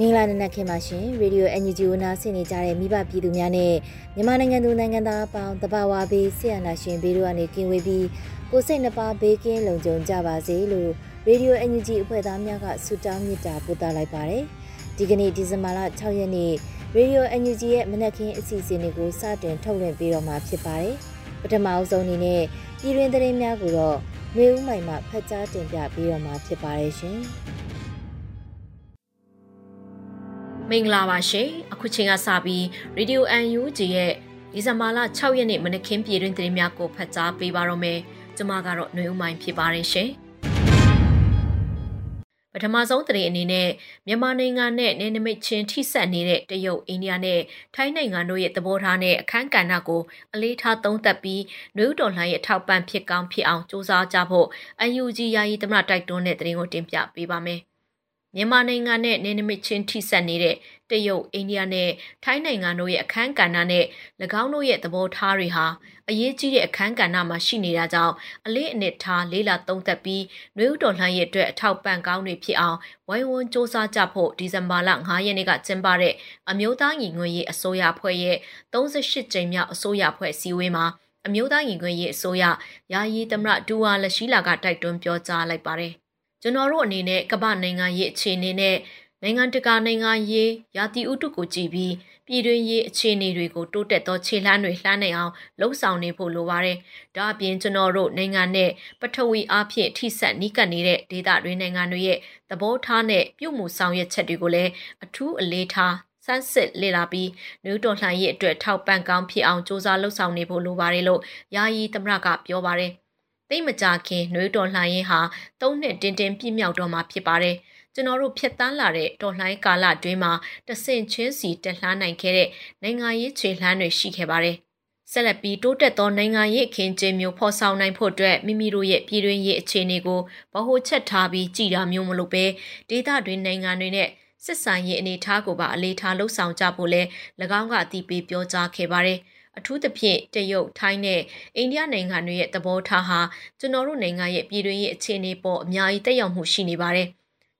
မင်္ဂလာနံနက်ခင်းပါရှင်ရေဒီယို NUG ဝနာဆင်နေကြတဲ့မိဘပြည်သူများနဲ့မြန်မာနိုင်ငံသူနိုင်ငံသားအပေါင်းတဘာဝဘေးဆရာနာရှင်ဘေးတို့ကနေကင်းဝေးပြီးကိုစိတ်နှပါဘေးကင်းလုံခြုံကြပါစေလို့ရေဒီယို NUG အဖွဲ့သားများကဆုတောင်းမေတ္တာပို့သလိုက်ပါတယ်ဒီကနေ့ဒီဇင်ဘာလ6ရက်နေ့ရေဒီယို NUG ရဲ့မနက်ခင်းအစီအစဉ်လေးကိုစတင်ထုတ်လွှင့်ပေးတော့မှာဖြစ်ပါတယ်ပထမအဆုံးအနေနဲ့ပြည်တွင်သတင်းများကိုတော့မျိုးဦးမိုင်မှဖတ်ကြားတင်ပြပေးတော့မှာဖြစ်ပါတယ်ရှင်။ မင်္ဂလာပါရှင်အခုချိန်ကစပြီး Radio UNG ရဲ့ဒီဇင်ဘာလ6ရက်နေ့မနက်ခင်းပြည်တွင်သတင်းများကိုဖတ်ကြားပေးပါတော့မယ်ကျွန်မကတော့ຫນွေဦးမိုင်ဖြစ်ပါတယ်ရှင်ပထမဆုံးသတင်းအနေနဲ့မြန်မာနိုင်ငံနဲ့နယ်နိမိတ်ချင်းထိစပ်နေတဲ့တရုတ်အိန္ဒိယနဲ့ထိုင်းနိုင်ငံတို့ရဲ့သဘောထားနဲ့အခမ်းကဏ္ဍကိုအလေးထားသုံးသပ်ပြီးနယူးဒေါ်လာရဲ့အထောက်ပံ့ဖြစ်ကောင်းဖြစ်အောင်စူးစမ်းကြဖို့ UNG ယာယီသမ္မတတိုက်တွန်းတဲ့သတင်းကိုတင်ပြပေးပါမယ် မြန်မာနိုင်ငံနဲ့နေနမိတ်ချင်းထိစပ်နေတဲ့တရုတ်အိန္ဒိယနဲ့ထိုင်းနိုင်ငံတို့ရဲ့အခမ်းကဏ္ဍနဲ့၎င်းတို့ရဲ့သဘောထားတွေဟာအရေးကြီးတဲ့အခမ်းကဏ္ဍမှာရှိနေတာကြောင့်အလေးအနစ်ထားလေးလာသုံးသပ်ပြီးနှွေးဦးတော်လှန်ရေးအတွက်အထောက်ပံ့ကောင်းတွေဖြစ်အောင်ဝိုင်းဝန်းစ조사ကြဖို့ဒီဇင်ဘာလ9ရက်နေ့ကကျင်းပတဲ့အမျိုးသားညီညွတ်ရေးအစိုးရအဖွဲ့ရဲ့38ကြိမ်မြောက်အစိုးရအဖွဲ့စည်းဝေးမှာအမျိုးသားညီညွတ်ရေးအစိုးရယာယီသမရဒူဝါလက်ရှိလာကတိုက်တွန်းပြောကြားလိုက်ပါတယ်။ ကျွန်တော်တို့အနေနဲ့ကမ္ဘာနိုင်ငံရေးအခြေအနေနဲ့နိုင်ငံတကာနိုင်ငံရေးရာသီဥတုကိုကြည့်ပြီးပြည်တွင်းရေးအခြေအနေတွေကိုတိုးတက်သောခြေလှမ်းတွေလှမ်းနိုင်အောင်လှုံ့ဆော်နေဖို့လိုပါတယ်။ဒါအပြင်ကျွန်တော်တို့နိုင်ငံနဲ့ပထဝီအားဖြင့်ထိစပ်နီးကပ်နေတဲ့ဒေသတွင်းနိုင်ငံတွေရဲ့သဘောထားနဲ့ပြုမှုဆောင်ရွက်ချက်တွေကိုလည်းအထူးအလေးထားစမ်းစစ်လေ့လာပြီးနယူးတော်လှန်ရေးအတွက်ထောက်ပံ့ကောင်းဖြစ်အောင်စ조사လှုပ်ဆောင်နေဖို့လိုပါတယ်လို့ယာယီသမရကပြောပါတယ်။ သိမကြခင်နှွေးတော်လှန်ရေးဟာ၃နှစ်တင်းတင်းပြည့်မြောက်တော့မှာဖြစ်ပါတယ်။ကျွန်တော်တို့ဖြတ်တန်းလာတဲ့တော်လှန်ကာလအတွင်းမှာတဆင့်ချင်းစီတက်လှမ်းနိုင်ခဲ့တဲ့နိုင်ငံရေးခြေလှမ်းတွေရှိခဲ့ပါတယ်။ဆက်လက်ပြီးတိုးတက်သောနိုင်ငံရေးအခင်းကျင်းမျိုးဖော်ဆောင်နိုင်ဖို့အတွက်မိမိတို့ရဲ့ပြည်တွင်းရေးအခြေအနေကိုဗဟိုချက်ထားပြီးကြည်တာမျိုးမလုပ်ဘဲဒေသတွင်းနိုင်ငံတွေနဲ့စစ်ဆိုင်ရေးအနေအထားကိုပါအလေးထားလှုပ်ဆောင်ကြဖို့လဲ၎င်းကအတိပေးပြောကြားခဲ့ပါတယ်။ အထူးသဖြင့်တရုတ်ထိုင်းနဲ့အိန္ဒိယနိုင်ငံတွေရဲ့သဘောထားဟာကျွန်တော်တို့နိုင်ငံရဲ့ပြည်တွင်းရေးအခြေအနေပေါ်အများကြီးတက်ရောက်မှုရှိနေပါတယ်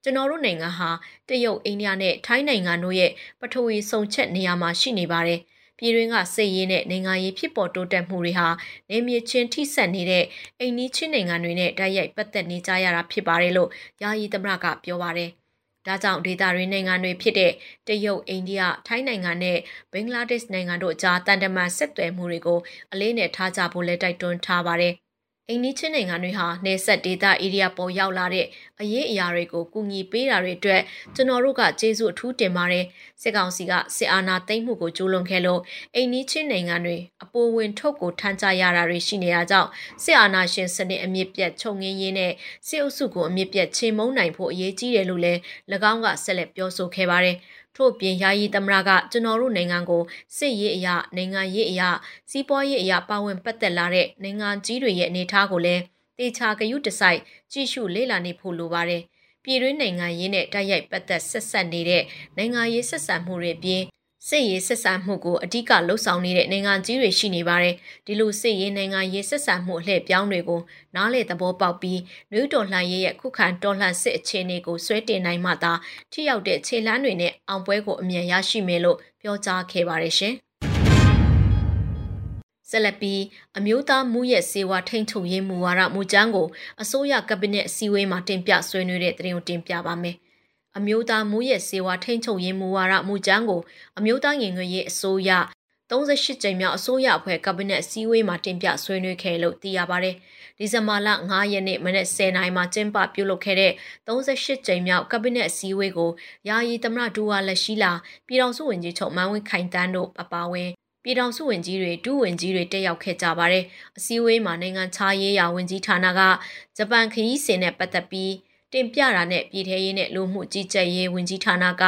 ကျွန်တော်တို့နိုင်ငံဟာတရုတ်အိန္ဒိယနဲ့ထိုင်းနိုင်ငံတို့ရဲ့ပထဝီစုံချက်နေရာမှာရှိနေပါတယ်ပြည်တွင်းကစစ်ရေးနဲ့နိုင်ငံရေးဖြစ်ပေါ်တိုးတက်မှုတွေဟာနေမြေချင်းထိဆက်နေတဲ့အိန္ဒိချင်းနိုင်ငံတွေနဲ့တိုက်ရိုက်ပတ်သက်နေကြရတာဖြစ်ပါတယ်လို့ယာယီသမရကပြောပါတယ်။ ဒါကြောင့်ဒေသရင်းနိုင်ငံတွေဖြစ်တဲ့တရုတ်၊အိန္ဒိယ၊ထိုင်းနိုင်ငံနဲ့ဘင်္ဂလားဒေ့ရှ်နိုင်ငံတို့အကြားတန်တမာဆက်သွယ်မှုတွေကိုအလေးနဲ့ထားကြဖို့လည်းတိုက်တွန်းထားပါတယ်။ အိန္ဒိချင်းနိုင်ငံတွေဟာနေဆက်ဒေတာဧရိယာပေါ်ရောက်လာတဲ့အရေးအရာတွေကိုကူညီပေးတာတွေအတွက်ကျွန်တော်တို့ကကျေးဇူးအထူးတင်ပါတယ်စစ်ကောင်စီကစစ်အာဏာသိမ်းမှုကိုကျူးလွန်ခဲ့လို့အိန္ဒိချင်းနိုင်ငံတွေအပေါ်ဝင်ထုတ်ကိုထမ်းကြရတာတွေရှိနေတာကြောင့်စစ်အာဏာရှင်စနစ်အမြင့်ပြတ်ချုပ်ငင်းရင်းနဲ့စစ်အုပ်စုကိုအမြင့်ပြတ်ချိန်မုံနိုင်ဖို့အရေးကြီးတယ်လို့လည်း၎င်းကဆက်လက်ပြောဆိုခဲ့ပါတယ်။ ထို့ပြင်ယာယီသမရကကျွန်တော်တို့နိုင်ငံကိုစစ်ရေးအရာနိုင်ငံရေးအရာစီးပွားရေးအရာပါဝင်ပတ်သက်လာတဲ့နိုင်ငံကြီးတွေရဲ့အနေအထားကိုလည်းတေချာဂယုတစိုက်ကြည့်ရှုလေ့လာနေဖို့လိုပါတယ်ပြည်တွင်းနိုင်ငံရေးနဲ့တိုက်ရိုက်ပတ်သက်ဆက်ဆက်နေတဲ့နိုင်ငံရေးဆက်ဆံမှုတွေပြင် စစ်ရေးဆက်ဆံမှုကိုအဓိကလှုပ်ဆောင်နေတဲ့နိုင်ငံကြီးတွေရှိနေပါတယ်။ဒီလိုစစ်ရေးနိုင်ငံရေးဆက်ဆံမှုအလှည့်ပြောင်းတွေကိုနားလေသဘောပေါက်ပြီးနယူးတော်လှန်ရေးရဲ့ခုခံတော်လှန်စစ်အခြေအနေကိုဆွဲတင်နိုင်မှသာထိရောက်တဲ့ခြေလှမ်းတွေနဲ့အောင်ပွဲကိုအမြန်ရရှိမယ်လို့ပြောကြားခဲ့ပါတယ်ရှင်။ဆက်လက်ပြီးအမျိုးသားမှုရဲ့စေဝါထိန်ချုပ်ရေးမူဝါဒမူကြမ်းကိုအစိုးရကက်ဘိနက်အစည်းအဝေးမှာတင်ပြဆွေးနွေးတဲ့သတင်းကိုတင်ပြပါမယ်။ အမျိုးသားမှုရဲ့စေဝါထိန်ချုပ်ရေးမူဝါဒမူကြမ်းကိုအမျိုးသားရင်ငွေရေးအစိုးရ38ကြိမ်မြောက်အစိုးရအဖွဲ့ကက်ဘိနက်အစည်းအဝေးမှာတင်ပြဆွေးနွေးခဲ့လို့သိရပါတယ်။ဒီဇင်ဘာလ9ရက်နေ့မနက်10:00နာရီမှာကျင်းပပြုလုပ်ခဲ့တဲ့38ကြိမ်မြောက်ကက်ဘိနက်အစည်းအဝေးကိုယာယီသမရဒူဝါလက်ရှိလာပြည်ထောင်စုဝန်ကြီးချုပ်မန်းဝင်းခိုင်တန်းတို့အပါအဝင်ပြည်ထောင်စုဝန်ကြီးတွေဒုဝန်ကြီးတွေတက်ရောက်ခဲ့ကြပါတယ်။အစည်းအဝေးမှာနိုင်ငံခြားရေးရာဝန်ကြီးဌာနကဂျပန်ခရီးစဉ်နဲ့ပတ်သက်ပြီး တင်ပြတာနဲ့ပြည်ထရေးနဲ့လူမှုကြီးကြပ်ရေးဝန်ကြီးဌာနက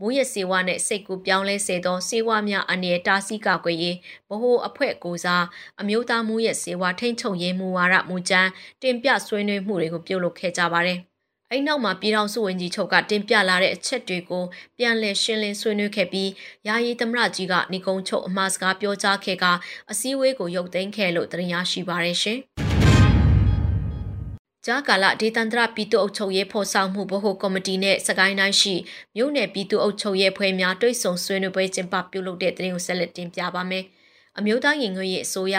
မိုးရစေဝါနဲ့စိတ်ကူပြောင်းလဲစေသောစေဝါများအနေတားဆီးကာကွယ်ရေးဗဟိုအဖွဲ့ကိုစားအမျိုးသားမိုးရစေဝါထိန်းချုပ်ရေးမူဝါဒမူကြမ်းတင်ပြဆွေးနွေးမှုတွေကိုပြုလုပ်ခဲ့ကြပါတယ်။အဲ့နောက်မှာပြည်ထောင်စုဝန်ကြီးချုပ်ကတင်ပြလာတဲ့အချက်တွေကိုပြန်လည်ရှင်းလင်းဆွေးနွေးခဲ့ပြီးယာယီသမရကြီးကနေကုန်းချုပ်အမှားစကားပြောကြားခဲ့ကအစည်းအဝေးကိုရုပ်သိမ်းခဲ့လို့တင်ရရှိပါရရှင်။ ကြာကာလဒေသန္တရပြည်သူ့အုပ်ချုပ်ရေးဖော်ဆောင်မှုဗဟိုကော်မတီနဲ့စကိုင်းတိုင်းရှိမြို့နယ်ပြည်သူ့အုပ်ချုပ်ရေးဖွဲ့များတွိတ်ဆုံဆွေးနွေးပွဲကျင်းပပြုလုပ်တဲ့တဲ့ရင်ကိုဆက်လက်တင်ပြပါမယ်။အမျိုးသားရင်ငွေရေးအစိုးရ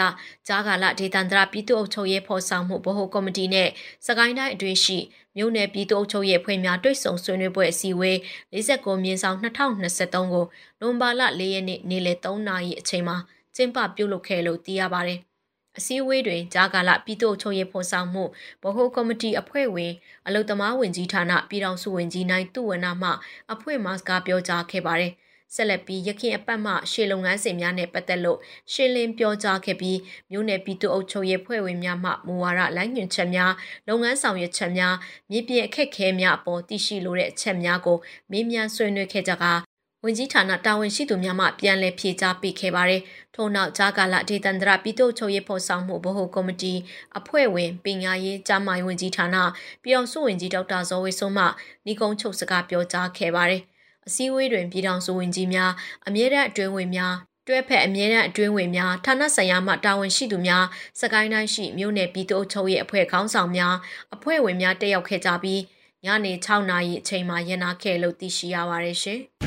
ကြာကာလဒေသန္တရပြည်သူ့အုပ်ချုပ်ရေးဖော်ဆောင်မှုဗဟိုကော်မတီနဲ့စကိုင်းတိုင်းအတွင်းရှိမြို့နယ်ပြည်သူ့အုပ်ချုပ်ရေးဖွဲ့များတွိတ်ဆုံဆွေးနွေးပွဲအစည်းအဝေး49မြင်းဆောင်2023ကိုနိုဝင်ဘာလ4ရက်နေ့နေ့လယ်3နာရီအချိန်မှာကျင်းပပြုလုပ်ခဲ့လို့သိရပါတယ်။ အစည်းအဝေးတွင်ဂျာကာလပြည်သူ့ချုပ်ရေးဖော်ဆောင်မှုဗဟိုကော်မတီအဖွဲ့ဝင်အလုသမားဝင်ကြီးဌာနပြည်ထောင်စုဝင်ကြီးနိုင်သူဝနမှအဖွဲ့မှစကားပြောကြားခဲ့ပါတယ်။ဆက်လက်ပြီးရခင်အပတ်မှရှေလုပ်ငန်းစဉ်များနဲ့ပတ်သက်လို့ရှင်းလင်းပြောကြားခဲ့ပြီးမြို့နယ်ပြည်သူ့အုပ်ချုပ်ရေးဖွဲ့ဝင်များမှမူဝါဒလိုင်းညွှန်ချက်များလုပ်ငန်းဆောင်ရွက်ချက်များမြေပြင်အခက်အခဲများအပေါ်သိရှိလိုတဲ့အချက်များကိုမေးမြန်းဆွေးနွေးခဲ့ကြကာ ဝန်ကြီးဌာနတာဝန်ရှိသူများမှပြန်လည်ဖြေကြားပေးခဲ့ပါတယ်။ထို့နောက်ဂျာကာလာဒေသန္တရပြည်သူ့ချုပ်ရေးဖော်ဆောင်မှုဗဟိုကော်မတီအဖွဲ့ဝင်ပညာရေးကြားမိုင်ဝန်ကြီးဌာနပြည်အောင်စုဝန်ကြီးဒေါက်တာဇော်ဝေဆုံးမှညီကုန်းချုပ်စကားပြောကြားခဲ့ပါတယ်။အစည်းအဝေးတွင်ပြည်ထောင်စုဝန်ကြီးများအမြဲတမ်းအတွင်းဝင်များတွဲဖက်အမြဲတမ်းအတွင်းဝင်များဌာနဆိုင်ရာမှတာဝန်ရှိသူများစကိုင်းတိုင်းရှိမြို့နယ်ပြည်သူ့ချုပ်ရဲ့အဖွဲ့ခေါင်းဆောင်များအဖွဲ့ဝင်များတက်ရောက်ခဲ့ကြပြီးညနေ6နာရီအချိန်မှာရန်နာခဲ့လို့သိရှိရပါတယ်ရှင်။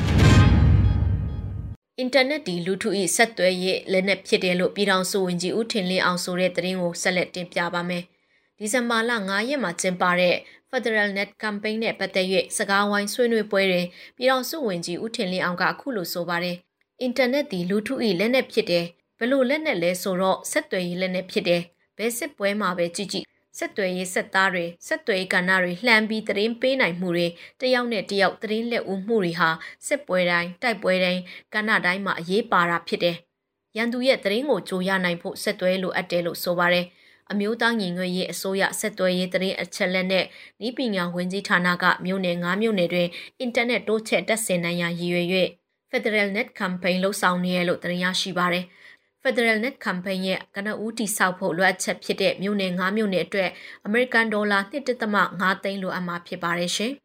အင်တာနက်ဒီလူထု၏ဆက်သွယ်ရေးလက်နက်ဖြစ်တယ်လို့ပြည်ထောင်စုဝန်ကြီးဦးထင်လင်းအောင်ဆိုတဲ့သတင်းကိုဆက်လက်တင်ပြပါမယ်။ဒီဇင်ဘာလ9ရက်မှာကျင်းပတဲ့ Federal Net Campaign နဲ့ပတ်သက်၍စကားဝိုင်းဆွေးနွေးပွဲတွင်ပြည်ထောင်စုဝန်ကြီးဦးထင်လင်းအောင်ကအခုလိုဆိုပါတယ်။အင်တာနက်ဒီလူထု၏လက်နက်ဖြစ်တယ်။ဘလို့လက်နက်လဲဆိုတော့ဆက်သွယ်ရေးလက်နက်ဖြစ်တယ်။ဘယ်စစ်ပွဲမှာပဲကြည့်ကြည့် ဆက်သွယ်ရေးဆက်သားတွေဆက်သွယ်ကဏ္ဍတွေလှမ်းပြီးသတင်းပေးနိုင်မှုတွေတယောက်နဲ့တယောက်သတင်းလက်ဦးမှုတွေဟာစစ်ပွဲတိုင်းတိုက်ပွဲတိုင်းကဏ္ဍတိုင်းမှာအရေးပါတာဖြစ်တယ်။ရန်သူရဲ့သတင်းကိုကြိုရနိုင်ဖို့ဆက်သွယ်လိုအပ်တယ်လို့ဆိုပါတယ်။အမျိုးသားညီညွတ်ရေးအစိုးရဆက်သွယ်ရေးသတင်းအချက်လက်နဲ့ဤပညာဝန်ကြီးဌာနကမြို့နယ်9မြို့နယ်တွင်အင်တာနက်တိုးချဲ့တက်ဆင်နိုင်ရန်ရည်ရွယ်၍ Federal Net Campaign လှုပ်ဆောင်နေရလို့သတင်းရရှိပါရယ်။ Federal Net Campaign ရဲ့ကနဦးတိဆောက်ဖို့လိုအပ်ချက်ဖြစ်တဲ့မြို့နယ်9မြို့နယ်အတွက် American Dollar 1.5သိန်းလိုအပ်မှာဖြစ်ပါတယ်ရှင်။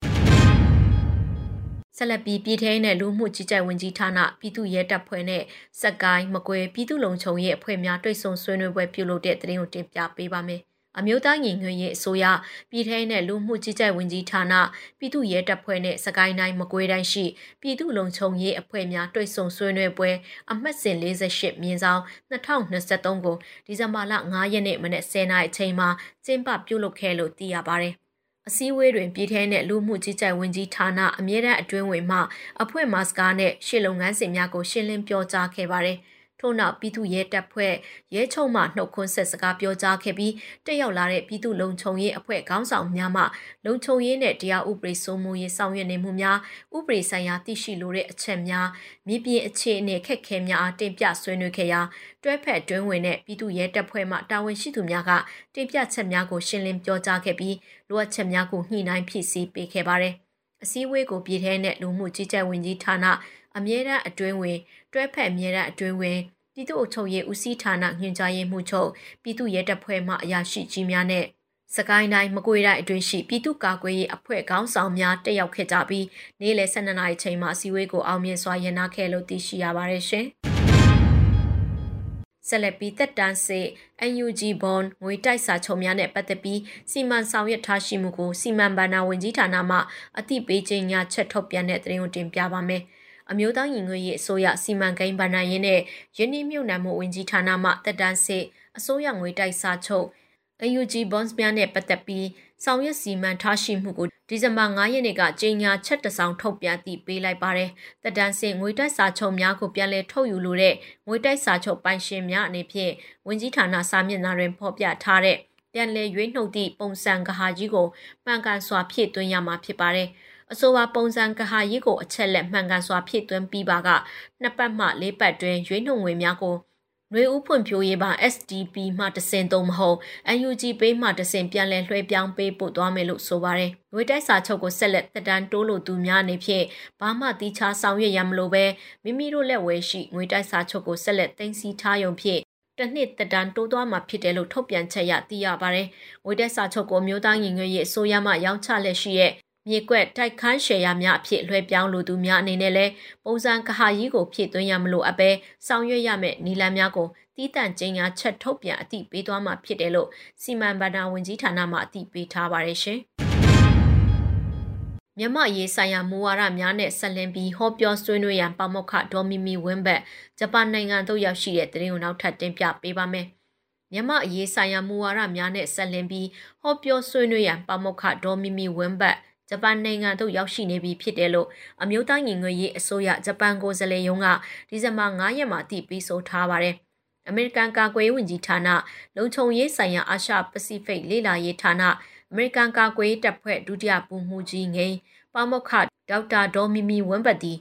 ဆက်လက်ပြီးပြည်ထရေးနဲ့လူမှုကြီးကြပ်ဝင်ကြီးဌာနပြည်သူ့ရဲတပ်ဖွဲ့နဲ့စက်ကိုင်းမကွဲပြည်သူ့လုံခြုံရေးအဖွဲ့များတွေ့ဆုံဆွေးနွေးပွဲပြုလုပ်တဲ့သတင်းကိုတင်ပြပေးပါမယ်။ အမျိုးသားညီညွတ်ရေးအစိုးရပြည်ထောင်နဲ့လူမှုကြီးကြပ်ဝင်ကြီးဌာနပြည်သူ့ရဲတပ်ဖွဲ့နဲ့စကိုင်းတိုင်းမကွေးတိုင်းရှိပြည်သူ့လုံခြုံရေးအဖွဲ့များတွေ့ဆုံဆွေးနွေးပွဲအမှတ်စဉ်48မြင်းဆောင်2023ကိုဒီဇင်ဘာလ9ရက်နေ့မနေ့10:00နာရီအချိန်မှာကျင်းပပြုလုပ်ခဲ့လို့သိရပါတယ်။အစည်းအဝေးတွင်ပြည်ထနဲ့လူမှုကြီးကြပ်ဝင်ကြီးဌာနအမြဲတမ်းအတွင်းဝင်မှအဖွဲ့မတ်စကားနဲ့ရှေ့လုပ်ငန်းစဉ်များကိုရှင်းလင်းပြောကြားခဲ့ပါတယ်။ ထို့နောက်ပြည်သူ့ရဲတပ်ဖွဲ့ရဲချုပ်မှနှုတ်ခွန်းဆက်စကားပြောကြားခဲ့ပြီးတက်ရောက်လာတဲ့ပြည်သူ့လုံခြုံရေးအဖွဲ့ခေါင်းဆောင်များမှလုံခြုံရေးနဲ့တရားဥပဒေစိုးမိုးရေးဆောင်ရွက်နေမှုများဥပဒေဆိုင်ရာသိရှိလိုတဲ့အချက်များမြေပြင်အခြေအနေခက်ခဲများအားတင်ပြဆွေးနွေးခဲ့ရာတွဲဖက်တွင်းဝင်တဲ့ပြည်သူ့ရဲတပ်ဖွဲ့မှတာဝန်ရှိသူများကတင်ပြချက်များကိုရှင်းလင်းပြောကြားခဲ့ပြီးလိုအပ်ချက်များကိုညှိနှိုင်းဖြည့်ဆည်းပေးခဲ့ပါတယ်။အစည်းအဝေးကိုပြည်ထနဲ့လူမှုကြီးကြပ်ဝင်ကြီးဌာန အမြဲတမ်းအတွင်းဝင်တွဲဖက်အမြဲတမ်းအတွင်းဝင်ပြည်သူ့အုပ်ချုပ်ရေးဦးစီးဌာနညွှန်ကြားရေးမှူးချုပ်ပြည်သူ့ရဲတပ်ဖွဲ့မှအရာရှိကြီးများနဲ့စကိုင်းတိုင်းမကွေတိုင်းအတွင်းရှိပြည်သူ့ကာကွယ်ရေးအဖွဲ့ခေါင်းဆောင်များတက်ရောက်ခဲ့ကြပြီးနေ့လယ်12နာရီချိန်မှာအစည်းအဝေးကိုအောင်မြင်စွာရန်နာခဲ့လို့သိရှိရပါတယ်ရှင်။ဆက်လက်ပြီးတက်တန်းစေ NUG bond ငွေတိုက်စာချုပ်များနဲ့ပတ်သက်ပြီးစီမံဆောင်ရွက်ထားရှိမှုကိုစီမံဘဏ္ဍာဝန်ကြီးဌာနမှအသိပေးခြင်းညာချက်ထုတ်ပြန်တဲ့သတင်းကိုတင်ပြပါမယ်။ အမျိုးသားညီညွတ်ရေးအစိုးရစီမံကိန်းဗဏ္ဍာရေးနဲ့ယင်းနှမြုပ်နှံမှုဝန်ကြီးဌာနမှတက်တန်းစစ်အစိုးရငွေတိုက်စာချုပ် AUG bonds များနဲ့ပတ်သက်ပြီးဆောင်ရွက်စီမံထားရှိမှုကိုဒီဇင်ဘာ9ရက်နေ့ကကြေညာချက်တစောင်ထုတ်ပြန်တည်ပေးလိုက်ပါတယ်။တက်တန်းစင်ငွေတိုက်စာချုပ်များကိုပြန်လည်ထုတ်ယူလိုတဲ့ငွေတိုက်စာချုပ်ပိုင်ရှင်များအနေဖြင့်ဝင်ကြီးဌာနစာမျက်နှာတွင်ဖော်ပြထားတဲ့ပြန်လည်ရွေးနှုတ်သည့်ပုံစံကဟာကြီးကိုမှန်ကန်စွာဖြည့်သွင်းရမှာဖြစ်ပါတယ်။ အဆိုပါပုံစံကဟာကြီးကိုအချက်လက်မှန်ကန်စွာဖြည့်သွင်းပြီးပါကနှစ်ပတ်မှလေးပတ်တွင်ရွေးနှုတ်ငွေများကိုနှွေဦးဖွံ့ဖြိုးရေးပါ SDP မှတစင်သုံးမဟုတ် UNG ပေးမှတစင်ပြန်လည်လွှဲပြောင်းပေးပို့သွားမယ်လို့ဆိုပါတယ်။ငွေတိုက်စာချုပ်ကိုဆက်လက်တက်တန်းတိုးလို့သူများအနေဖြင့်ဘာမှတီးခြားဆောင်ရွက်ရမလို့ပဲမိမိတို့လက်ဝဲရှိငွေတိုက်စာချုပ်ကိုဆက်လက်သိမ်းဆည်းထားရုံဖြင့်တနှစ်တဒန်တိုးသွားမှာဖြစ်တယ်လို့ထုတ်ပြန်ချက်ရသိရပါတယ်။ငွေတက်စာချုပ်ကိုမျိုးသားညီညွတ်ရေးအစိုးရမှရောင်းချလက်ရှိရဲ့ မြေကွက်တိုက်ခန်းရှယ်ယာများအဖြစ်လွှဲပြောင်းလိုသူများအနေနဲ့လည်းပုံစံကဟာကြီးကိုဖြည့်သွင်းရမလို့အပဲဆောင်ရွက်ရမယ့်နီလန်များကိုတီးတန့်ကျင်းညာချက်ထုတ်ပြန်အသိပေးသွားမှာဖြစ်တယ်လို့စီမံဘဏ္ဍာဝန်ကြီးဌာနမှအသိပေးထားပါတယ်ရှင်။မြမရေးဆိုင်ရာမူဝါဒများနဲ့ဆက်လင်းပြီးဟောပြောဆွေးနွေးရန်ပမောက္ခဒေါ်မီမီဝင်းဘတ်ဂျပန်နိုင်ငံသို့ရောက်ရှိတဲ့တရင်ကိုနောက်ထပ်တင်ပြပေးပါမယ်။မြမအရေးဆိုင်ရာမူဝါဒများနဲ့ဆက်လင်းပြီးဟောပြောဆွေးနွေးရန်ပမောက္ခဒေါ်မီမီဝင်းဘတ် ဂျပန်နိုင်ငံသို့ရောက်ရှိနေပြီဖြစ်တယ်လို့အမျိုးသားညီညွတ်ရေးအစိုးရဂျပန်ကိုယ်စားလှယ်ရုံးကဒီဇင်ဘာ9ရက်မှာတည်ပြီးဆိုထားပါတယ်။အမေရိကန်ကာကွယ်ရေးဝန်ကြီးဌာနလုံခြုံရေးဆိုင်ရာအာရှပစိဖိတ်လေ့လာရေးဌာနအမေရိကန်ကာကွယ်ရေးတပ်ဖွဲ့ဒုတိယပူမှုကြီးငိမ်းပါမောက္ခဒေါက်တာဒေါ်မီမီဝမ်ပတ်တီ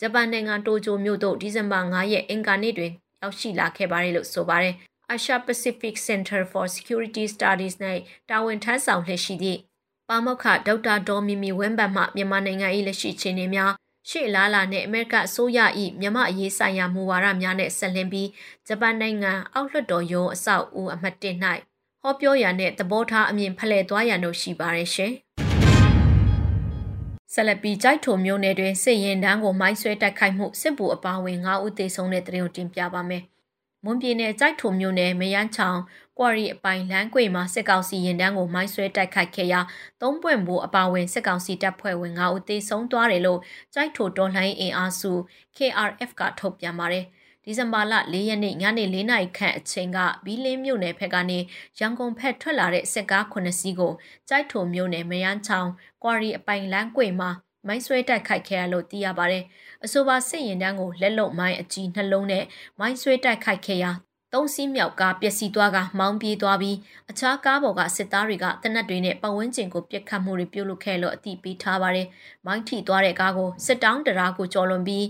ဂျပန်နိုင်ငံတိုကျိုမြို့သို့ဒီဇင်ဘာ9ရက်အင်္ဂါနေ့တွင်ရောက်ရှိလာခဲ့ပါတယ်လို့ဆိုပါတယ်။ Asia Pacific Center for Security Studies ၌တာဝန်ထမ်းဆောင်လျက်ရှိသည့် ပါမောက္ခဒေါက်တာဒေါ်မီမီဝမ်ဘတ်မှမြန်မာနိုင်ငံ၏လက်ရှိအခြေအနေများရှေ့လာလာနဲ့အမေရိကအစိုးရ၏မြန်မာအရေးဆိုင်ရာမူဝါဒများနဲ့ဆက်လင်းပြီးဂျပန်နိုင်ငံအောက်လွှတ်တော်ရုံးအဆောက်အဦအမှတ်1၌ဟောပြောရန်နဲ့သဘောထားအမြင်ဖလှယ်သွားရန်တို့ရှိပါရဲ့ရှင်။ဆက်လက်ပြီးကြိုက်ထုံမျိုးနယ်တွင်စစ်ရင်တန်းကိုမိုင်းဆွဲတိုက်ခိုက်မှုစစ်ဗိုလ်အပါအဝင်9ဦးသေဆုံးတဲ့တရင်ကိုတင်ပြပါမယ်။ မွန်ပြည်နယ်ကြိုက်ထုံမျိုးနယ်မယန်းချောင်ကွာရီအပိုင်လမ်းကွေမှာစစ်ကောင်စီရင်တန်းကိုမိုင်းဆွဲတိုက်ခိုက်ခဲ့ရာသုံးပွင့်ဘိုးအပါအဝင်စစ်ကောင်စီတပ်ဖွဲ့ဝင်9ဦးသေဆုံးသွားတယ်လို့ကြိုက်ထိုတော်လှန်ရေးအင်အားစု KRF ကထုတ်ပြန်ပါတယ်။ဒီဇင်ဘာလ၄ရက်နေ့ညနေ၄နာရီခန့်အချိန်ကဘီလင်းမြို့နယ်ဖက်ကနေရန်ကုန်ဖက်ထွက်လာတဲ့စစ်ကား9စီးကိုကြိုက်ထုံမြို့နယ်မယန်းချောင်းကွာရီအပိုင်လမ်းကွေမှာ မိုင်းဆွဲတိုက်ခိုက်ခဲ့ရလို့သိရပါတယ်။အဆိုပါစစ်ရင်တန်းကိုလက်လုံမိုင်းအကြီးနှလုံးနဲ့မိုင်းဆွဲတိုက်ခိုက်ခဲ့ရာသုံးစီးမြောက်ကားပျက်စီးသွားကမောင်းပြေးသွားပြီးအခြားကားပေါ်ကစစ်သားတွေကတနက်တွေနဲ့ပတ်ဝန်းကျင်ကိုပြစ်ခတ်မှုတွေပြုလုပ်ခဲ့လို့အတိပေးထားပါတယ်။မိုင်းထိသွားတဲ့ကားကိုစစ်တောင်းတရာကိုကျော်လွန်ပြီး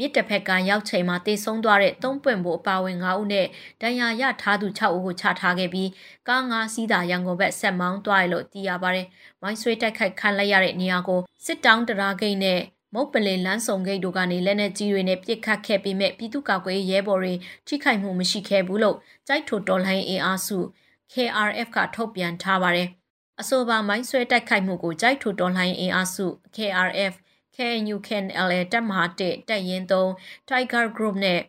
မြစ်တစ်ဖက်ကရောက်ချိန်မှာတေဆုံးသွားတဲ့သုံးပွင့်ဖို့အပါဝင်9ဦးနဲ့ဒဏ်ရာရထားသူ6ဦးကိုချထားခဲ့ပြီးကား9စီးသာရန်ကုန်ဘက်ဆက်မောင်းသွားရလို့သိရပါတယ်။မိုင်းဆွေးတိုက်ခိုက်ခံလိုက်ရတဲ့နေရာကိုစစ်တောင်းတရာဂိတ်နဲ့မုတ်ပလင်လန်းဆောင်ဂိတ်တို့ကနေလက်နက်ကြီးတွေနဲ့ပစ်ခတ်ခဲ့ပြီးမြပြည်သူ့ကာကွယ်ရဲဘော်တွေထိခိုက်မှုမရှိခဲ့ဘူးလို့ကြိုက်ထိုတော်လှန်အင်အားစု KRF ကထုတ်ပြန်ထားပါတယ်။အဆိုပါမိုင်းဆွဲတိုက်ခိုက်မှုကိုကြိုက်ထိုတော်လှန်အင်အားစု KRF KNU KNLA တပ်မဟာ1တပ်ရင်း3 Tiger Group နဲ့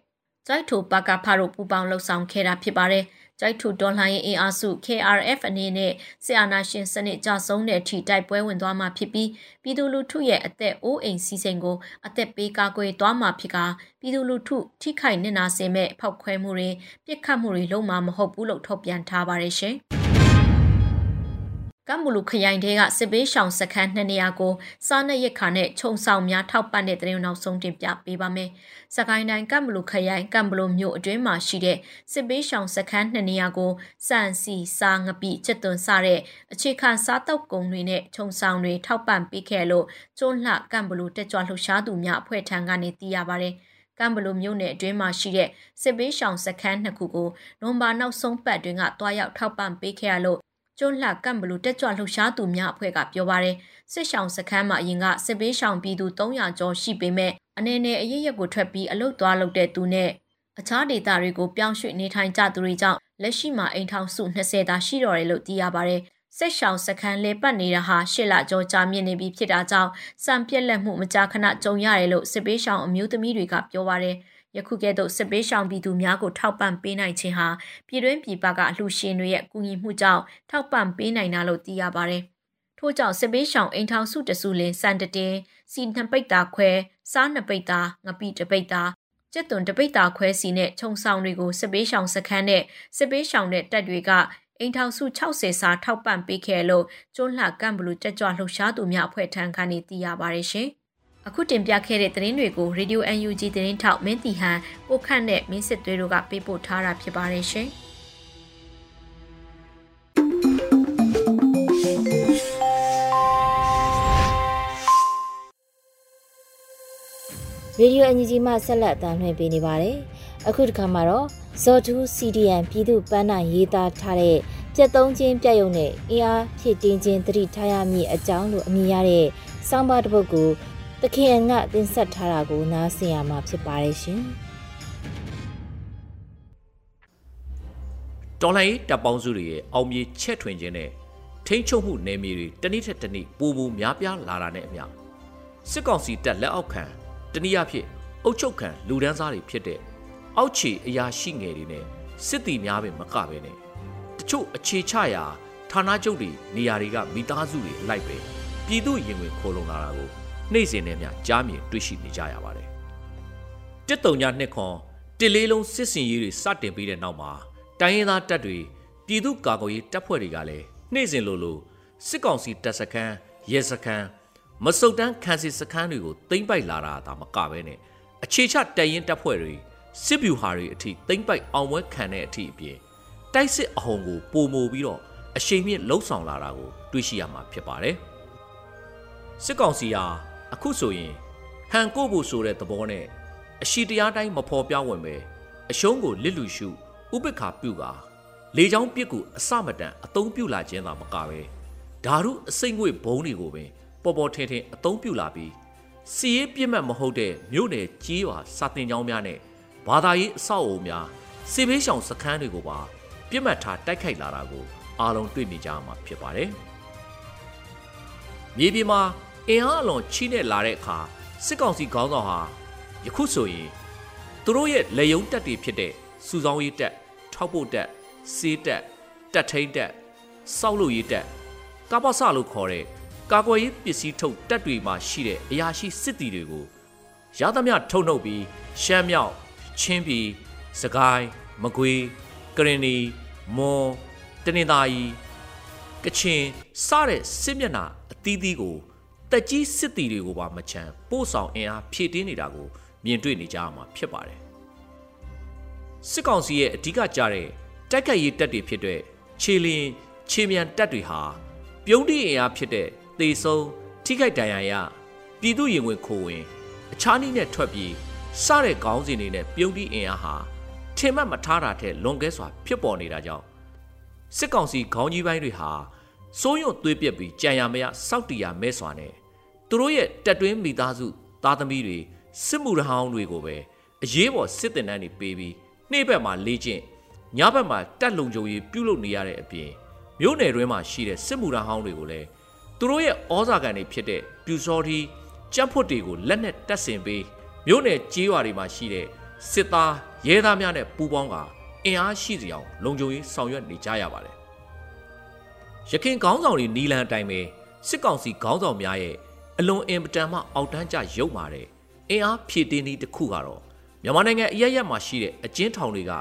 ကြိုက်ထိုပါကဖာတို့ပူးပေါင်းလှုပ်ဆောင်ခဲ့တာဖြစ်ပါတယ်။ကြိုက်ထိုဒေါ်လာရင်အင်အားစု KRF အနေနဲ့စစ်အာဏာရှင်စနစ်ကြဆုံးတဲ့အထိတိုက်ပွဲဝင်သွားမှာဖြစ်ပြီးပြည်သူလူထုရဲ့အသက်အိုးအိမ်စီစဉ်ကိုအသက်ပေးကာကွယ်သွားမှာဖြစ်ကပြည်သူလူထုထိခိုက်နစ်နာစေမဲ့ဖောက်ခွဲမှုတွေပြစ်ခတ်မှုတွေလုံးဝမဟုတ်ဘူးလို့ထုတ်ပြန်ထားပါတယ်ရှင်။ ကမ်ဘူလူခရိုင်ထဲကစစ်ပေးရှောင်စခန်း2နေရာကိုစားနပ်ရိက္ခာနဲ့ခြုံဆောင်များထောက်ပံ့တဲ့တဲ့နောက်ဆုံးတင်ပြပေးပါမယ်။စကိုင်းတိုင်းကမ်ဘူလူခရိုင်ကမ်ဘူလူမြို့အတွင်းမှာရှိတဲ့စစ်ပေးရှောင်စခန်း2နေရာကိုစံစီစားငပိချက်သွန်စတဲ့အခြေခံစားတောက်ကုန်တွေနဲ့ခြုံဆောင်တွေထောက်ပံ့ပေးခဲ့လို့ကျွန်းလှကမ်ဘူလူတက်ကြွလှူရှားသူများအဖွဲ့ထံကနေသိရပါတယ်။ကမ်ဘလိုမြို့နယ်အတွင်းမှာရှိတဲ့စစ်ပေးရှောင်စခန်းနှစ်ခုကိုနိုဘာနောက်ဆုံးပတ်တွင်ကတွားရောက်ထောက်ပံ့ပေးခဲ့ရလို့ ကျွန်းလှကမ်ဘလူတက်ကြွလှုပ်ရှားသူများအဖွဲ့ကပြောပါရယ်စစ်ရှောင်စခန်းမှာအရင်ကစစ်ပေးရှောင်ပြည်သူ300ကျော်ရှိပေမဲ့အနေနဲ့အရေးရက်ကိုထွက်ပြီးအလုတ်သွားလုပ်တဲ့သူနဲ့အခြားဒေသတွေကိုပြောင်းရွှေ့နေထိုင်ကြသူတွေကြောင့်လက်ရှိမှာအိမ်ထောင်စု20သာရှိတော်တယ်လို့သိရပါရယ်ဆက်ရှောင်စခန်းလေပတ်နေတာဟာရှစ်လကျော်ကြာမြင့်နေပြီဖြစ်တာကြောင့်စံပြက်လက်မှုမကြာခဏကြုံရတယ်လို့စစ်ပေးရှောင်အမျိုးသမီးတွေကပြောပါရယ် ယခုကဲ့သို့စစ်ပေးရှောင်ပြည်သူများကိုထောက်ပံ့ပေးနိုင်ခြင်းဟာပြည်တွင်းပြည်ပကအလှူရှင်တွေရဲ့ကူညီမှုကြောင့်ထောက်ပံ့ပေးနိုင်တာလို့သိရပါတယ်။ထို့ကြောင့်စစ်ပေးရှောင်အိမ်ထောင်စုတစုလင်စံတတင်စီနှစ်ပိတ်တာခွဲစားနှစ်ပိတ်သားငပိတပိတ်သားကျက်သွန်တပိတ်သားခွဲစီနဲ့ခြုံဆောင်တွေကိုစစ်ပေးရှောင်စခန်းနဲ့စစ်ပေးရှောင်တဲ့တပ်တွေကအိမ်ထောင်စု60စာထောက်ပံ့ပေးခဲ့လို့ကျွန်းလှကန့်ဘလူတက်ကြွလှုပ်ရှားသူများအဖွဲ့ထံကနေသိရပါတယ်ရှင်။ အခုတင်ပြခဲ့တဲ့သတင်းတွေကို Radio UNG သတင်းထောက်မင်းတီဟန်ကိုခန့်နဲ့မင်းစစ်သွေးတို့ကပေးပို့ထားတာဖြစ်ပါတယ်ရှင်။ရေဒီယိုအန်ဂျီမှဆက်လက်အသံလွှင့်ပေးနေပါတယ်။အခုတစ်ခါမှာတော့ဇော်တူး CDN ပြည်သူ့ပန်းနိုင်ရေးသားထားတဲ့ပြက်သုံးချင်းပြက်ယုံနဲ့အင်အားဖြစ်တင်းချင်းတတိထားရမည့်အကြောင်းလို့အမည်ရတဲ့စောင်းပါတစ်ပုဒ်ကို တခင်အန်ကတင်ဆက်ထားတာကိုနားဆင်ရမှာဖြစ်ပါတယ်ရှင်။တော်လိုင်းတပ်ပေါင်းစုတွေရဲ့အောင်မြေချက်ထွင်ခြင်းနဲ့ထိန်းချုပ်မှုနယ်မြေတွေတနည်းထက်တနည်းပိုပိုများပြားလာတာနဲ့အမျှစစ်ကောင်စီတပ်လက်အောက်ခံတနည်းအားဖြင့်အုပ်ချုပ်ခံလူဒန်းစားတွေဖြစ်တဲ့အောက်ခြေအရာရှိငယ်တွေနဲ့စစ်တီများပင်မကပဲနဲ့တချို့အခြေချရာဌာနချုပ်တွေနေရာတွေကမိသားစုတွေလိုက်ပဲပြည်သူရင်ဝင်ခိုးလုံလာတာကို နေ့စဉ်နဲ့မျှကြားမြင်တွေ့ရှိနေကြရပါတယ်။တစ်တုံညနှစ်ခွန်တစ်လေးလုံးစစ်စင်ရေးတွေစတင်ပြီးတဲ့နောက်မှာတိုင်းရင်းသားတပ်တွေပြည်သူ့ကာကွယ်ရေးတပ်ဖွဲ့တွေကလည်းနေ့စဉ်လိုလိုစစ်ကောင်စီတပ်စခန်းရဲစခန်းမစုတ်တန်းခံစီစခန်းတွေကိုသိမ့်ပိုက်လာတာဒါမကပဲနဲ့အခြေချတရင်တပ်ဖွဲ့တွေစစ်ဗျူဟာတွေအထိသိမ့်ပိုက်အောင်ပွဲခံတဲ့အထိအပြင်တိုက်စစ်အဟုန်ကိုပုံမိုပြီးတော့အရှိန်မြင့်လှုပ်ဆောင်လာတာကိုတွေ့ရှိရမှာဖြစ်ပါတယ်စစ်ကောင်စီဟာ အခုဆိုရင်ဟန်ကိုဖို့ဆိုတဲ့သဘောနဲ့အရှိတရားတိုင်းမဖော်ပြဝင်ပဲအရှုံးကိုလစ်လူရှုဥပက္ခပြုကာလေချောင်းပစ်ကူအစမတန်အသုံးပြုလာခြင်းသာမကပဲဓာရုအစိမ့်ငွေဘုံတွေကိုပင်ပေါ်ပေါ်ထင်ထင်အသုံးပြုလာပြီးစီရေးပြစ်မှတ်မဟုတ်တဲ့မြို့နယ်ကြီးရွာစာတင်ကျောင်းများနဲ့ဘာသာရေးအဆောက်အအုံများစေဘေးရှောင်စခန်းတွေကိုပါပြစ်မှတ်ထားတိုက်ခိုက်လာတာကိုအားလုံးတွေ့မြင်ကြမှာဖြစ်ပါတယ်။မြေပြင်မှာ အင်အားအလွန်ချိနဲ့လာတဲ့အခါစစ်ကောင်စီခေါင်းဆောင်ဟာယခုဆိုရင်သူတို့ရဲ့လေယုံတက်တွေဖြစ်တဲ့စူဆောင်းရေးတက်ထောက်ပို့တက်စေးတက်တက်ထိန်တက်စောက်လို့ရေးတက်ကပ္ပစလို့ခေါ်တဲ့ကာကွယ်ရေးပစ္စည်းထုတ်တပ်တွေမှာရှိတဲ့အရာရှိစစ်တီတွေကိုရသမျှထုတ်နှုတ်ပြီးရှမ်းမြောက်ချင်းပြည်စကိုင်းမကွေးကရင်နီမွန်တနင်္သာရီကချင်စတဲ့စစ်မျက်နှာအသီးသီးကို တက်ကြီးစစ်တီတွေကိုပါမချမ်းပို့ဆောင်အင်အားဖြည့်တင်းနေတာကိုမြင်တွေ့နေကြရမှာဖြစ်ပါတယ်စစ်ကောင်စီရဲ့အဓိကကြတဲ့တိုက်ခိုက်ရေးတပ်တွေဖြစ်တဲ့ခြေလင်းခြေမြန်တပ်တွေဟာပြုံးတိအင်အားဖြစ်တဲ့သေဆုံးထိခိုက်ဒဏ်ရာရပြည်သူရင်ဝင်ခိုးဝင်အခြားနည်းနဲ့ထွက်ပြေးစတဲ့ခေါင်းစဉ်တွေနဲ့ပြုံးတိအင်အားဟာထင်မှတ်မထားတာတဲ့လွန်ကဲစွာဖြစ်ပေါ်နေတာကြောင့်စစ်ကောင်စီခေါင်းကြီးပိုင်းတွေဟာစိုးရွံ့သွေးပြက်ပြီးကြံရမရစောက်တီရမဲစွာနဲ့ သူတို့ရဲ့တက်တွင်းမိသားစုသားသမီးတွေစစ်မှုရဟောင်းတွေကိုပဲအရေးပေါ်စစ်တင်တန်းတွေပေးပြီးနေ့ဘက်မှာလေ့ကျင့်ညဘက်မှာတက်လုံကြုံရေးပြုလုပ်နေရတဲ့အပြင်မြို့နယ်တွင်းမှာရှိတဲ့စစ်မှုရဟောင်းတွေကိုလည်းသူတို့ရဲ့ဩဇာကန်တွေဖြစ်တဲ့ပြူစောတီကြက်ဖွတ်တွေကိုလက်နဲ့တက်ဆင်ပေးမြို့နယ်ကြေးရွာတွေမှာရှိတဲ့စစ်သားရဲသားများနဲ့ပူးပေါင်းကအင်အားရှိစီအောင်လုံခြုံရေးဆောင်ရွက်နေကြရပါတယ်။ရခင်ခေါင်းဆောင်တွေနီလန်အတိုင်းပဲစစ်ကောင်စီခေါင်းဆောင်များရဲ့ အလွန်အင်ပတန်မှအောက်တန်းကျရုပ်မာတဲ့အင်အားဖြည့်တင်းသည့်တစ်ခုကတော့မြန်မာနိုင်ငံအရရက်မှာရှိတဲ့အကျဉ်းထောင်တွေက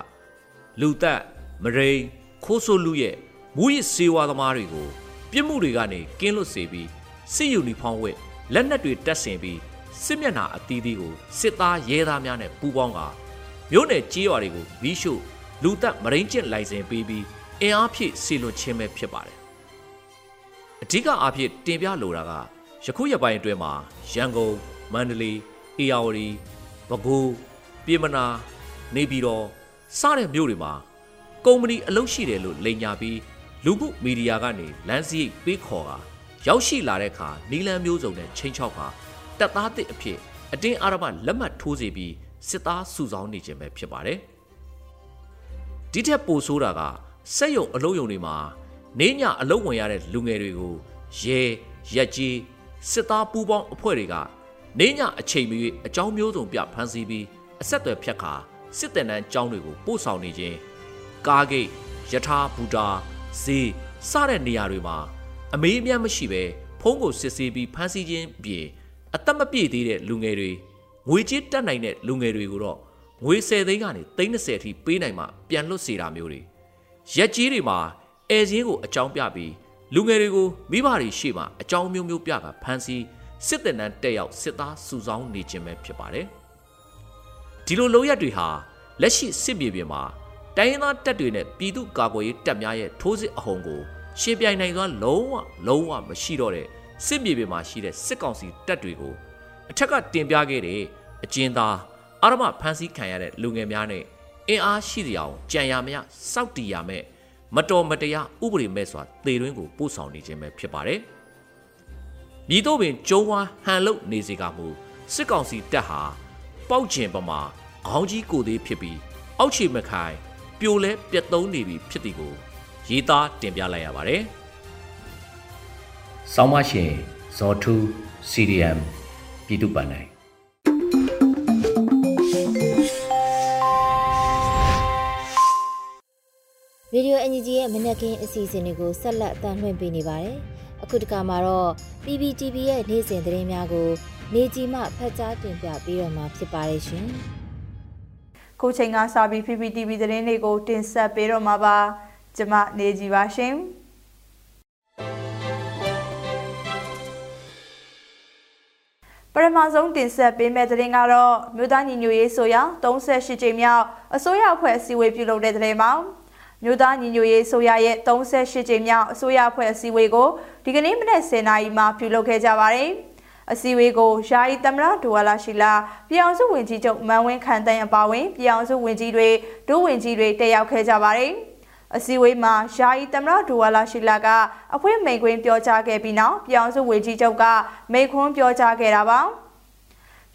လူသက်မရိန်ခိုးဆိုးလူရဲ့မူရစ်စေဝါသမားတွေကိုပြစ်မှုတွေကနေကင်းလွတ်စေပြီးစစ်ယူနီဖောင်းဝတ်လက်နက်တွေတပ်ဆင်ပြီးစစ်မျက်နှာအသီးသီးကိုစစ်သားရဲသားများနဲ့ပူးပေါင်းကမြို့နယ်ကြေးရွာတွေကိုမီးရှို့လူသက်မရင်းကျင့်လိုင်စင်ပေးပြီးအင်အားဖြည့်စီလွန်ခြင်းပဲဖြစ်ပါတယ်အဓိကအားဖြင့်တင်ပြလိုတာက ယခုရပိုင်းအတွင်းမှာရန်ကုန်မန္တလေးအေရဝတီပဲခူးပြည်မနာနေပြည်တော်စတဲ့မြို့တွေမှာကုမ္ပဏီအလုပ်ရှိတယ်လို့လိန်ညာပြီးလူမှုမီဒီယာကနေလမ်းစည်းပေးခေါ်တာရောက်ရှိလာတဲ့အခါနီလန်မျိုးစုံနဲ့ချင်းချောက်ပါတပ်သားတစ်အဖြစ်အတင်းအာရမလက်မှတ်ထိုးစီပြီးစစ်သားစုဆောင်းနေခြင်းပဲဖြစ်ပါတယ်။ဒီထက်ပိုဆိုးတာကစက်ရုံအလုပ်ရုံတွေမှာနေညအလုပ်ဝင်ရတဲ့လူငယ်တွေကိုရဲရက်ကြီး စစ်သားပူးပေါင်းအဖွဲ့တွေကနေညအချိန်မီအကြောင်းမျိုးစုံပြဖမ်းဆီးပြီးအဆက်အသွယ်ဖြတ်ခါစစ်တပ်နန်းကျောင်းတွေကိုပို့ဆောင်နေခြင်းကားဂိတ်ယထာဘူတာဈေးစတဲ့နေရာတွေမှာအမေးအမြတ်မရှိပဲဖုံးကိုစစ်ဆေးပြီးဖမ်းဆီးခြင်းပြင်အသက်မပြည့်သေးတဲ့လူငယ်တွေငွေကြေးတက်နိုင်တဲ့လူငယ်တွေကိုတော့ငွေ10သိန်းကနေ30အထိပေးနိုင်မှပြန်လွတ်စေတာမျိုးတွေရက်ကြီးတွေမှာအဲစင်းကိုအကြောင်းပြပြီး လူငယ်တွေကိုမိဘတွေရှေ့မှာအကြောင်းမျိုးမျိုးပြကဖမ်းဆီးစစ်တပ်နန်းတက်ရောက်စစ်သားစုဆောင်းနေခြင်းပဲဖြစ်ပါတယ်ဒီလိုလုံရက်တွေဟာလက်ရှိစစ်မြေပြင်မှာတိုင်းရင်းသားတပ်တွေနဲ့ပြည်သူ့ကာကွယ်ရေးတပ်များရဲ့ထိုးစစ်အဟုန်ကိုရှင်းပြိုင်နိုင်စွာလုံးဝလုံးဝမရှိတော့တဲ့စစ်မြေပြင်မှာရှိတဲ့စစ်ကောင်စီတပ်တွေကိုအထက်ကတင်ပြခဲ့တဲ့အကျဉ်းသားအာရမဖမ်းဆီးခံရတဲ့လူငယ်များနဲ့အင်အားရှိတဲ့အကြံရမရစောက်တီရမဲ့ မတော်မတရားဥပဒေမဲ့စွာသေတွင်းကိုပို့ဆောင်နေခြင်းပဲဖြစ်ပါတယ်။မြည်တော့ပင်ကျုံဝါဟန်လုတ်နေစေကမူစစ်ကောင်စီတပ်ဟာပေါက်ကျင်ပမာခေါင်းကြီးကိုသေးဖြစ်ပြီးအောက်ခြေမခိုင်ပြိုလဲပြတ်သုံးနေပြီဖြစ်သည်ကိုရေးသားတင်ပြလိုက်ရပါတယ်။ဆောင်းမရှင်ဇော်ထူး CDM ပြည်သူ့ပန်နိုင် ရေဒီယိုအန်ဂျီရဲ့မနက်ခင်းအစီအစဉ်တွေကိုဆက်လက်အသံလွှင့်ပေးနေပါတယ်။အခုတခါမှာတော့ PPTV ရဲ့နေ့စဉ်သတင်းများကိုနေကြီးမှဖတ်ကြားတင်ပြပေးတော့မှာဖြစ်ပါတယ်ရှင်။ခုချိန်ကစပြီး PPTV သတင်းတွေကိုတင်ဆက်ပေးတော့မှာပါ။ကျွန်မနေကြီးပါရှင်။ပထမဆုံးတင်ဆက်ပေးမယ့်သတင်းကတော့မြို့သားညီညွတ်ရေးဆိုရာ38ကြိမ်မြောက်အစိုးရအဖွဲ့အစည်းအဝေးပြုလုပ်တဲ့သတင်းပါ။ မြို့သားညီညွတ်ရေးဆိုရရဲ့38ကြိမ်မြောက်အစိုးရအဖွဲ့အစည်းအဝေးကိုဒီကနေ့မနက်10:00နာရီမှာပြုလုပ်ခဲ့ကြပါတယ်။အစည်းအဝေးကိုယာယီသမ္မတဒူဝါလာရှိလာပြည်အောင်စုဝင်ကြီးချုပ်မန်ဝင်းခန်တန်းအပါဝင်ပြည်အောင်စုဝင်ကြီးတွေဒုဝင်ကြီးတွေတက်ရောက်ခဲ့ကြပါတယ်။အစည်းအဝေးမှာယာယီသမ္မတဒူဝါလာရှိလာကအဖွင့်မိန်ခွင်းပြောကြားခဲ့ပြီးနောက်ပြည်အောင်စုဝင်ကြီးချုပ်ကမိန်ခွန်းပြောကြားခဲ့တာပါ။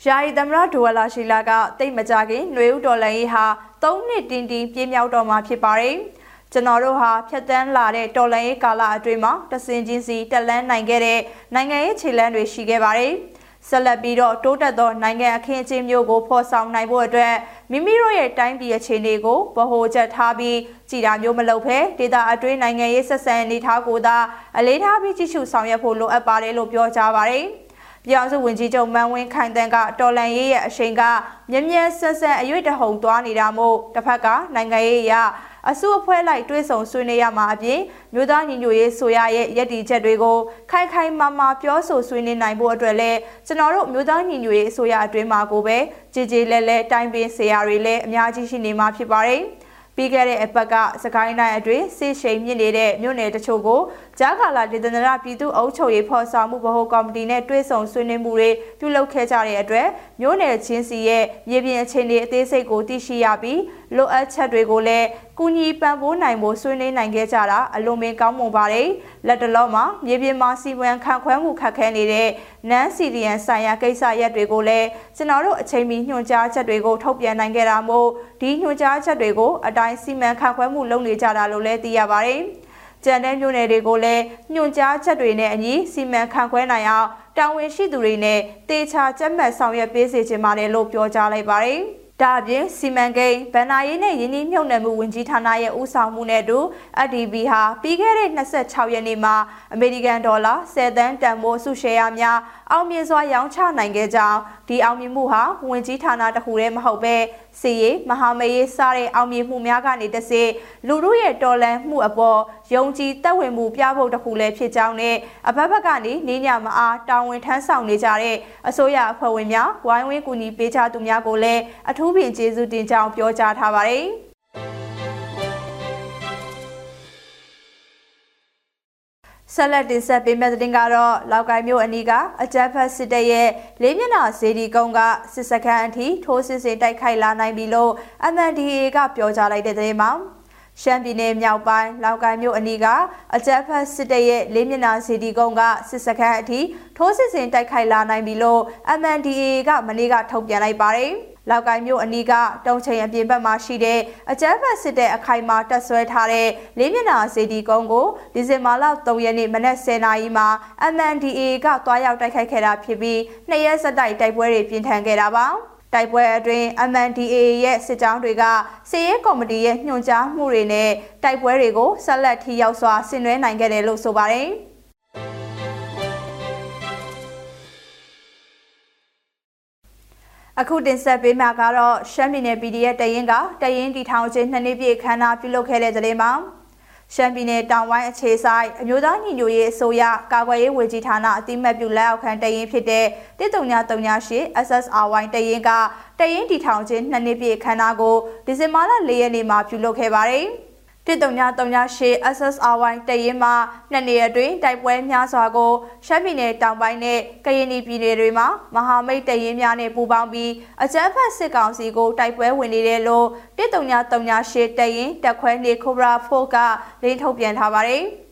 ယာယီသမ္မတဒူဝါလာရှိလာကတိတ်မကြခင်ຫນွေဥတော်လန်ရေးဟာ၃နှစ်တင်းတင်းပြင်းမြောက်တော်မှာဖြစ်ပါတယ်။ကျွန်တော်တို့ဟာဖြတ်တန်းလာတဲ့တော်လှန်ရေးကာလအတွင်းမှာတဆင်ချင်းစီတက်လန်းနိုင်ခဲ့တဲ့နိုင်ငံရေးခြေလှမ်းတွေရှိခဲ့ပါတယ်။ဆက်လက်ပြီးတော့တိုးတက်သောနိုင်ငံအခင်းအကျင်းမျိုးကိုဖော်ဆောင်နိုင်ဖို့အတွက်မိမိတို့ရဲ့တိုင်းပြည်အခြေအနေကိုဗဟိုချက်ထားပြီးကြည်တာမျိုးမလုပ်ဘဲဒေတာအတွင်းနိုင်ငံရေးဆက်ဆံအနေထားကိုသာအလေးထားပြီးကြည့်ရှုဆောင်ရွက်ဖို့လိုအပ်ပါတယ်လို့ပြောကြားပါတယ်။ ပြောင်စုဝင်ကြီးချုပ်မန်ဝင်းခိုင်တန်းကတော်လန်ရေးရဲ့အရှိန်ကမြ мян ဆက်ဆက်အရွေ့တဟုန်သွားနေတာမို့တစ်ဖက်ကနိုင်ငံရေးအရအစုအဖွဲ့လိုက်တွဲဆောင်ဆွေးနွေးရမှာအပြင်မြို့သားညီညွတ်ရေးဆိုရရဲ့ရည်တည်ချက်တွေကိုခိုင်ခိုင်မာမာပြောဆိုဆွေးနွေးနိုင်ဖို့အတွက်လည်းကျွန်တော်တို့မြို့သားညီညွတ်ရေးဆိုရအတွင်းမှာကိုပဲကြည်ကြည်လဲလဲတိုင်ပင်ဆရာတွေလည်းအများကြီးရှိနေမှာဖြစ်ပါတယ်။ပြီးခဲ့တဲ့အပတ်ကစကိုင်းတိုင်းအတွင်းစစ်ရှိန်မြင့်နေတဲ့မြို့နယ်တချို့ကို ကြားကာလာဒေသနာပြည်သူ့အုပ်ချုပ်ရေးဖော်ဆောင်မှုဗဟိုကော်မတီနဲ့တွဲဆုံဆွေးနွေးမှုတွေပြုလုပ်ခဲ့ကြတဲ့အတွက်မြို့နယ်ချင်းစီရဲ့မြေပြင်အခြေအနေအသေးစိတ်ကိုသိရှိရပြီးလိုအပ်ချက်တွေကိုလည်းကူညီပံ့ပိုးနိုင်ဖို့ဆွေးနွေးနိုင်ခဲ့ကြတာအလွန်ပင်ကောင်းမွန်ပါတယ်လက်တလုံးမှာမြေပြင်မှာစီမံခန့်ခွဲမှုခက်ခဲနေတဲ့နန်းစီရီယန်ဆိုင်ရာကိစ္စရပ်တွေကိုလည်းကျွန်တော်တို့အချိန်မီညွှန်ကြားချက်တွေကိုထုတ်ပြန်နိုင်ခဲ့တာမို့ဒီညွှန်ကြားချက်တွေကိုအတိုင်းစီမံခန့်ခွဲမှုလုပ်နေကြတာလို့လည်းသိရပါတယ် ကျန်တဲ့မြို့နယ်တွေကိုလည်းညွှန်ကြားချက်တွေနဲ့အညီစီမံခန့်ခွဲနိုင်အောင်တာဝန်ရှိသူတွေနဲ့တေချာကြက်မှတ်ဆောင်ရွက်ပေးစေချင်ပါတယ်လို့ပြောကြားလိုက်ပါတယ်။ဒါအပြင်စီမံကိန်းဗန်နာရေးနဲ့ယင်းနှိမ့်မြုပ်နှံမှုဝန်ကြီးဌာနရဲ့ဦးဆောင်မှုနဲ့အတူ ADB ဟာပြီးခဲ့တဲ့26ရက်နေ့မှာအမေရိကန်ဒေါ်လာ10သန်းတန်ဖိုးစုရှယ်ယာများအောင်မြင်စွာရောင်းချနိုင်ခဲ့ကြောင်းဒီအောင်မြင်မှုဟာဝန်ကြီးဌာနတစ်ခုတည်းမဟုတ်ပဲ စီရေးမဟာမေးရေးစတဲ့အောင်မြင်မှုများကနေတစေလူတို့ရဲ့တော်လန်မှုအပေါ်ယုံကြည်သက်ဝင်မှုပြဖို့တစ်ခုလည်းဖြစ်ကြောင်းနဲ့အဘက်ဘက်ကနေနေညမအားတာဝန်ထမ်းဆောင်နေကြတဲ့အစိုးရအဖွဲ့ဝင်များဝိုင်းဝန်းကူညီပေးကြသူများကိုလည်းအထူးပင်ကျေးဇူးတင်ကြောင်းပြောကြားထားပါတယ်။ ဆက်လက်တင်ဆက်ပေးမယ့်သတင်းကတော့လောက်ကိုင်းမြို့အနီးကအကြမ်းဖက်စစ်တပ်ရဲ့လေးမျက်နှာဇေဒီကုန်းကစစ်စခန်းအထိထိုးစစ်ဆင်တိုက်ခိုက်လာနိုင်ပြီလို့ MNDAA ကပြောကြားလိုက်တဲ့သတင်းမှာရှမ်းပြည်နယ်မြောက်ပိုင်းလောက်ကိုင်းမြို့အနီးကအကြမ်းဖက်စစ်တပ်ရဲ့လေးမျက်နှာဇေဒီကုန်းကစစ်စခန်းအထိထိုးစစ်ဆင်တိုက်ခိုက်လာနိုင်ပြီလို့ MNDAA ကမနေ့ကထုတ်ပြန်လိုက်ပါတယ်။ လောက်ကိုင်းမြို့အနီးကတုံချိန်အပြင်ဘက်မှာရှိတဲ့အကြမ်းဖက်စစ်တဲ့အခိုင်အမာတက်ဆွဲထားတဲ့လေးမျက်နှာစေတီကုန်းကိုဒီဇင်ဘာလ3ရက်နေ့မနက်10:00နာရီမှာ MNDA ကတွားရောက်တိုက်ခိုက်ခဲ့တာဖြစ်ပြီးနှစ်ရက်ဆက်တိုက်တိုက်ပွဲတွေပြင်းထန်ခဲ့တာပါတိုက်ပွဲအတွင်း MNDA ရဲ့စစ်ကြောင်းတွေကစစ်ရေးကော်မတီရဲ့ညွှန်ကြားမှုတွေနဲ့တိုက်ပွဲတွေကိုဆက်လက်ထိရောက်စွာဆင်နွှဲနိုင်ခဲ့တယ်လို့ဆိုပါတယ်။ အခုတင်ဆက်ပေးမှာကတော့ရှမ်းပြည်နယ် PDF တရင်ကတရင်တီထောင်ချင်းနှစ်နှစ်ပြည့်ခမ်းနားပြုလုပ်ခဲ့တဲ့တဲ့မှာရှမ်းပြည်နယ်တောင်ပိုင်းအခြေဆိုင်အမျိုးသားညီညွတ်ရေးအစိုးရကာကွယ်ရေးဝန်ကြီးဌာနအတိမတ်ပြုလက်အောက်ခံတရင်ဖြစ်တဲ့13938 SSRY တရင်ကတရင်တီထောင်ချင်းနှစ်နှစ်ပြည့်ခမ်းနားကိုဒီဇင်ဘာလ၄ရက်နေ့မှာပြုလုပ်ခဲ့ပါတယ်။ 13938 SSRY တရင်မှာနှစ်နေအတွင်းတိုက်ပွဲများစွာကိုရှမ်းပြည်နယ်တောင်ပိုင်းနဲ့ကရင်ပြည်နယ်တွေမှာမဟာမိတ်တရင်များနဲ့ပူးပေါင်းပြီးအကြမ်းဖက်စစ်ကောင်စီကိုတိုက်ပွဲဝင်နေတယ်လို့13938တရင်တက်ခွဲနေခိုဘရာဖိုကလင်းထုတ်ပြန်ထားပါတယ်။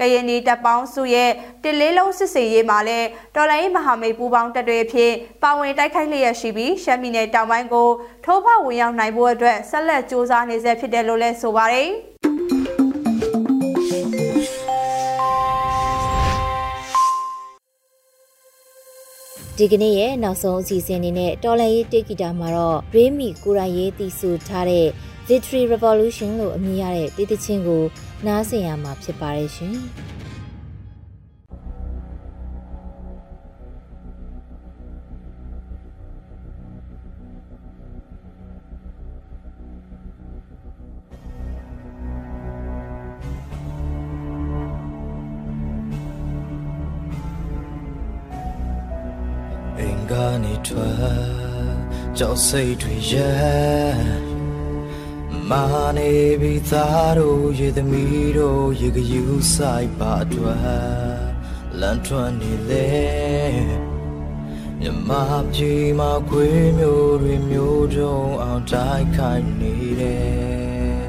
ကရင်နီတပ်ပေါင်းစုရဲ့တလေးလုံးစစ်စေးရေးမှာလည်းတော်လိုင်းမဟာမိတ်ပူးပေါင်းတပ်တွေအဖြစ်ပါဝင်တိုက်ခိုက်လျက်ရှိပြီးရှမ်းပြည်နယ်တောင်ပိုင်းကိုထိုးဖောက်ဝင်ရောက်နိုင်ဖို့အတွက်ဆက်လက်စ조사နေဆဲဖြစ်တယ်လို့လည်းဆိုပါတယ် ဒီကနေ့ရဲ့နောက်ဆုံးအစီအစဉ်အနေနဲ့တော်လန်ရေးတေဂီတာမှာတော့ရေးမီကိုရိုင်းရေးတီဆူထားတဲ့ Victory Revolution လို့အမည်ရတဲ့တေးသချင်းကိုနားဆင်ရမှာဖြစ်ပါတယ်ရှင်။ ကနေထွက်ကြောက်စိတ်တွေရဲ့မာနေပြီသားတို့ရေသမီးတို့ရေကယူဆိုင်ပါအတွက်လန်ထွန်းနေလေမြမပြေမှာခွေးမျိုးတွေမျိုးတုံအောင်တိုက်ခိုက်နေတယ်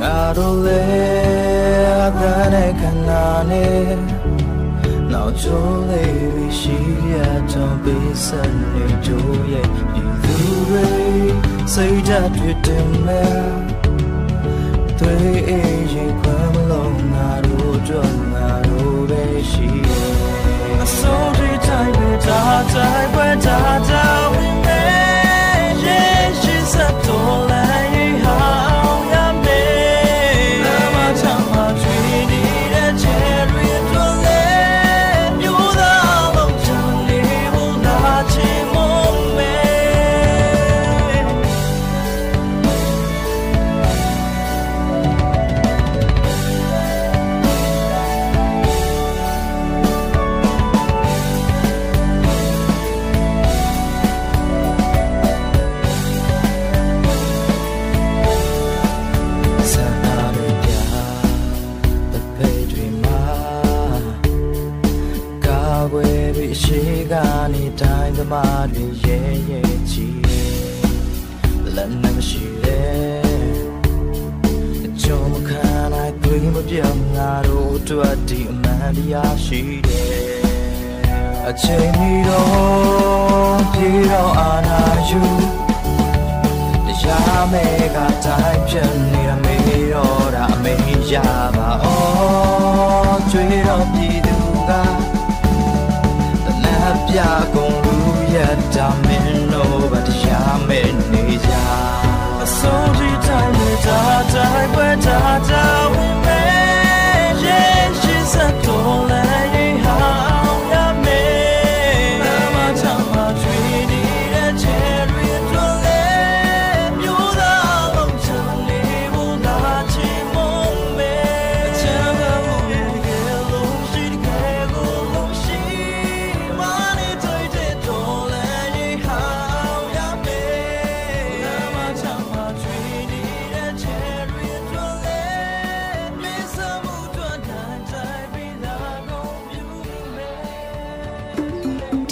ငါတို့လေအသက်နဲ့ခဏနဲ့ နောက်ချိုးလေးရှိရတော့ပေးစနေကြရဲ့ဒီသူတွေစိတ်ဓာတ်တွေတင်မဲ့သွေးအေးရင်ခွမ်းမလုံးငါတို့ကြွငါတို့ပဲရှိရဲ့အစိုးရတိုင်းပဲဒါတိုင်းပဲဒါတိုင်းဝင်မဲ့ရဲ့ရှိ ကတိုင်းဖြစ်နေတာမေးတော့တာအမေရပါအော်ကျွေးတော့ပြည်သူကတနပ်ပြ